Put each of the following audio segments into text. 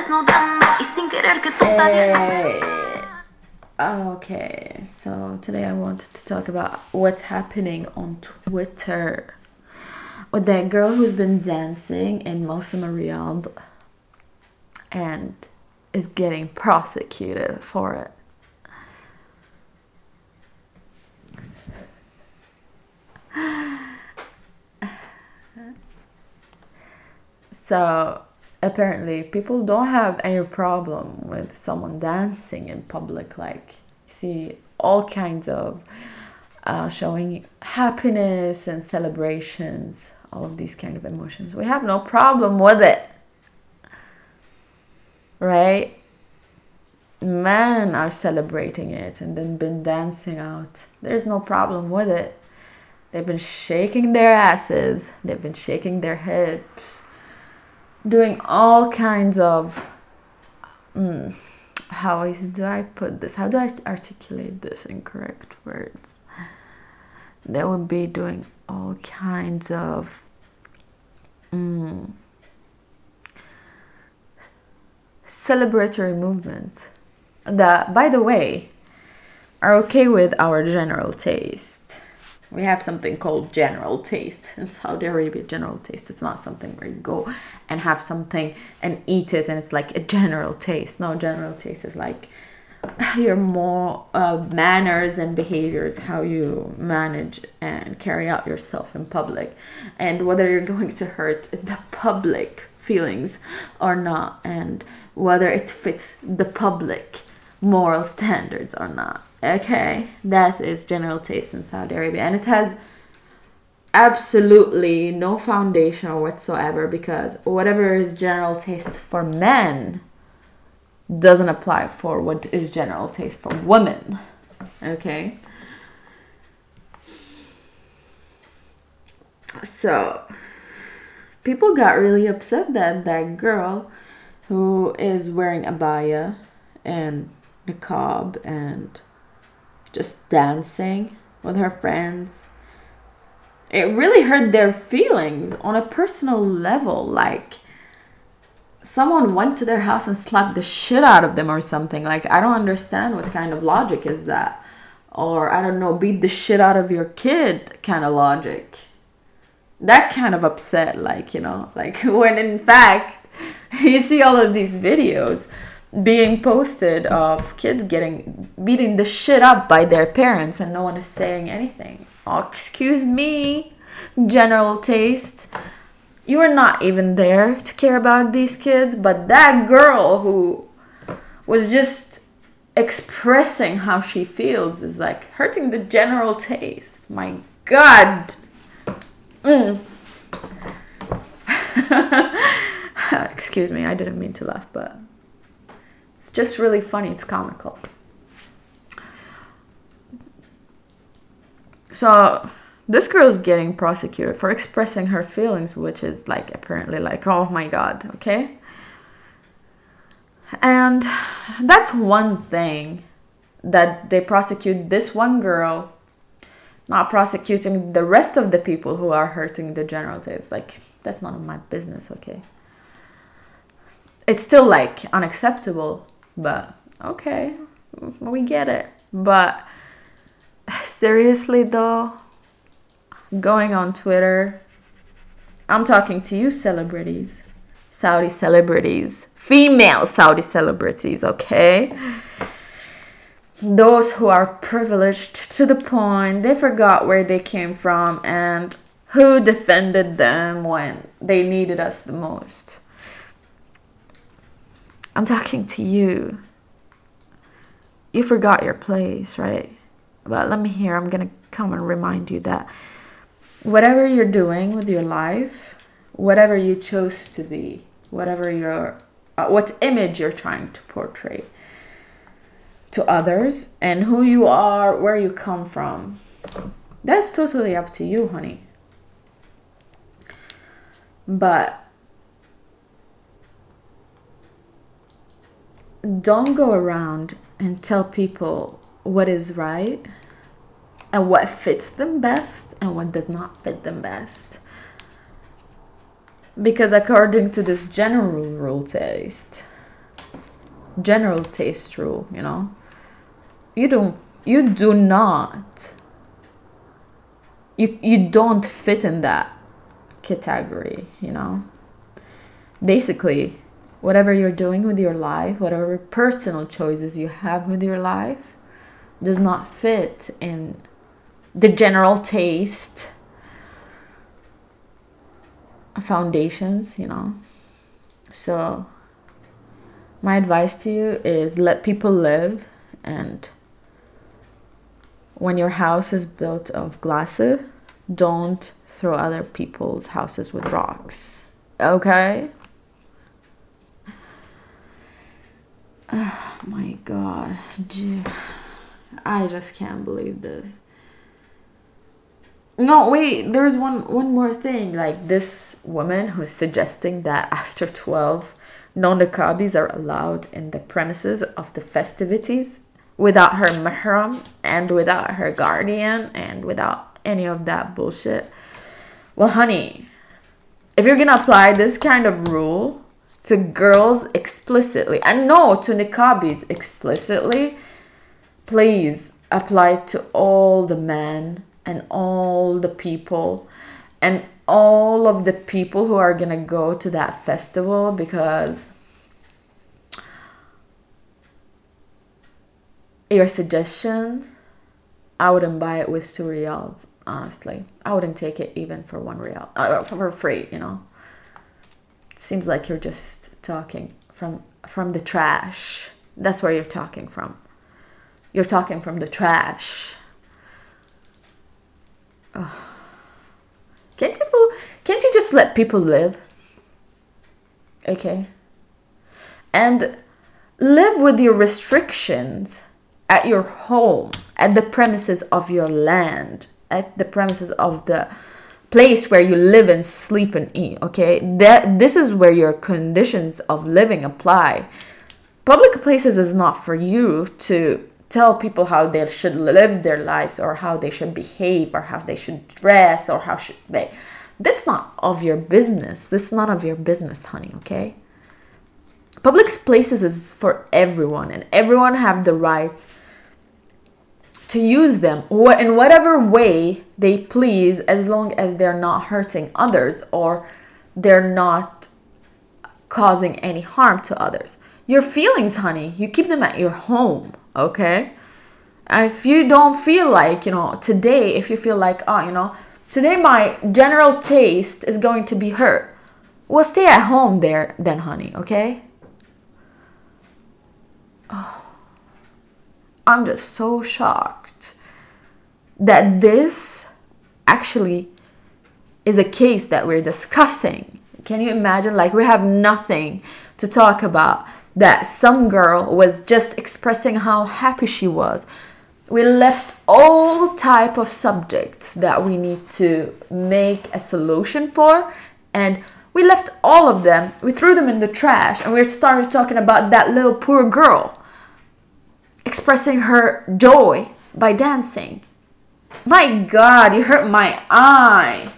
desnudando y sin querer que tú Hey. Eh, oh, okay, so today I wanted to talk about what's happening on Twitter with that girl who's been dancing in Mosama Riyadh and is getting prosecuted for it. So apparently people don't have any problem with someone dancing in public like you see all kinds of uh, showing happiness and celebrations all of these kind of emotions. We have no problem with it. Right? Men are celebrating it and then been dancing out. There's no problem with it. They've been shaking their asses. They've been shaking their hips doing all kinds of mm, how do I put this? How do I articulate this in correct words? They would be doing all kinds of mm, celebratory movements that, by the way, are okay with our general taste we have something called general taste in Saudi Arabia. General taste. It's not something where you go and have something and eat it and it's like a general taste. No, general taste is like your more uh, manners and behaviors, how you manage and carry out yourself in public, and whether you're going to hurt the public feelings or not, and whether it fits the public moral standards or not. Okay, that is general taste in Saudi Arabia, and it has absolutely no foundation whatsoever because whatever is general taste for men doesn't apply for what is general taste for women. Okay. So, people got really upset that that girl who is wearing abaya and niqab and just dancing with her friends. It really hurt their feelings on a personal level. Like, someone went to their house and slapped the shit out of them or something. Like, I don't understand what kind of logic is that. Or, I don't know, beat the shit out of your kid kind of logic. That kind of upset, like, you know, like when in fact, you see all of these videos being posted of kids getting beating the shit up by their parents and no one is saying anything. Oh, excuse me, general taste. You were not even there to care about these kids, but that girl who was just expressing how she feels is like hurting the general taste. My god. Mm. excuse me, I didn't mean to laugh, but it's just really funny, it's comical. So this girl is getting prosecuted for expressing her feelings, which is like apparently like, oh my god, okay? And that's one thing that they prosecute this one girl, not prosecuting the rest of the people who are hurting the general taste. Like, that's none of my business, okay? It's still like unacceptable but okay, we get it. But seriously, though, going on Twitter, I'm talking to you, celebrities, Saudi celebrities, female Saudi celebrities, okay? Those who are privileged to the point they forgot where they came from and who defended them when they needed us the most. I'm talking to you. You forgot your place, right? But let me hear, I'm to come and remind you that whatever you're doing with your life, whatever you chose to be, whatever your uh, what image you're trying to portray to others and who you are, where you come from. That's totally up to you, honey. But don't go around and tell people what is right and what fits them best and what does not fit them best. Because according to this general rule taste, general taste rule, you know. You don't you do not you you don't fit in that category, you know. Basically, whatever you're doing with your life, whatever personal choices you have with your life does not fit in the general taste foundations, you know. So my advice to you is let people live and when your house is built of glasses, don't throw other people's houses with rocks. Okay? Oh my god. I just can't believe this. No, wait, there's one one more thing. Like this woman who's suggesting that after 12 non-niqabis are allowed in the premises of the festivities without her mahram and without her guardian and without any of that bullshit. Well, honey, if you're gonna apply this kind of rule to girls explicitly, and no, to niqabis explicitly, please apply to all the men and all the people and all of the people who are gonna go to that festival because your suggestion i wouldn't buy it with two reals honestly. I wouldn't take it even for one real uh, for free you know seems like you're just talking from from the trash that's where you're talking from you're talking from the trash oh. Can't people can't you just let people live? Okay. And live with your restrictions at your home, at the premises of your land, at the premises of the place where you live and sleep and eat, okay? That this is where your conditions of living apply. Public places is not for you to tell people how they should live their lives or how they should behave or how they should dress or how should they that's not of your business this is not of your business honey okay public places is for everyone and everyone have the right to use them in whatever way they please as long as they're not hurting others or they're not causing any harm to others. Your feelings honey you keep them at your home okay? If you don't feel like you know today if you feel like oh you know today my general taste is going to be hurt well stay at home there then honey okay? Oh, i'm just so shocked that this actually is a case that we're discussing. Can you imagine? Like we have nothing to talk about that some girl was just expressing how happy she was. We left all type of subjects that we need to make a solution for and we left all of them we threw them in the trash and we started talking about that little poor girl expressing her joy by dancing my god you hurt my eye.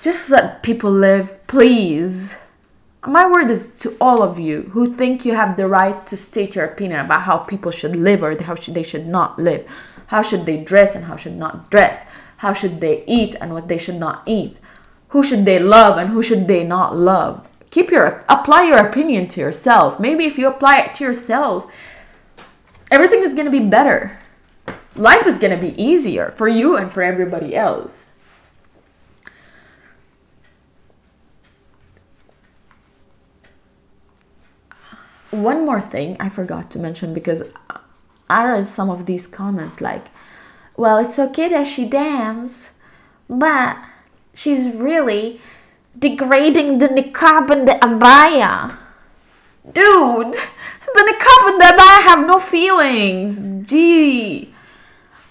Just let people live please. My word is to all of you who think you have the right to state your opinion about how people should live or how should, they should not live. How should they dress and how should not dress? How should they eat and what they should not eat? Who should they love and who should they not love? Keep your apply your opinion to yourself. Maybe if you apply it to yourself everything is going to be better life is going to be easier for you and for everybody else one more thing I forgot to mention because I read some of these comments like, well, it's okay that she dance, but she's really degrading the niqab and the abaya. Dude, the niqab and the abaya have no feelings. Gee.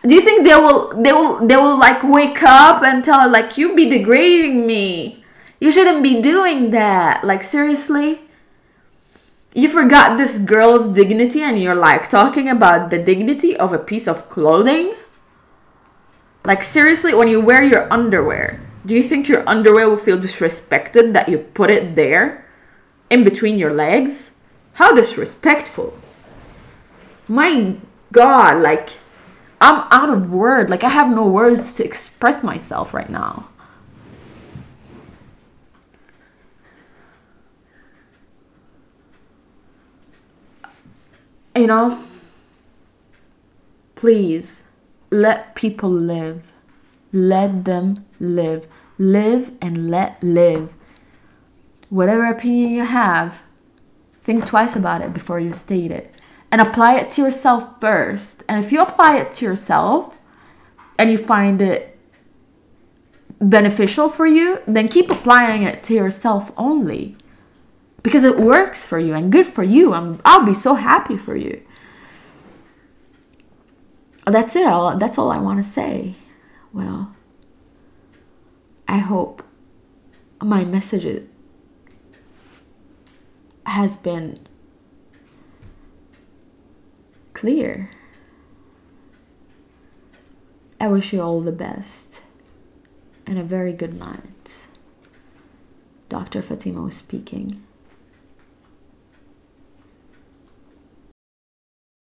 Do you think they will they will they will like wake up and tell her like you be degrading me? You shouldn't be doing that. Like seriously? you forgot this girl's dignity and you're like talking about the dignity of a piece of clothing? Like, seriously, when you wear your underwear, do you think your underwear will feel disrespected that you put it there in between your legs? How disrespectful. My god, like I'm out of word. Like I have no words to express myself right now. You know, please let people live. Let them live. Live and let live. Whatever opinion you have, think twice about it before you state it and apply it to yourself first. And if you apply it to yourself and you find it beneficial for you, then keep applying it to yourself only because it works for you and good for you. I'm, I'll be so happy for you. That's it. All, that's all I want to say. Well, I hope my message has been clear. I wish you all the best and a very good night. Dr. Fatima was speaking.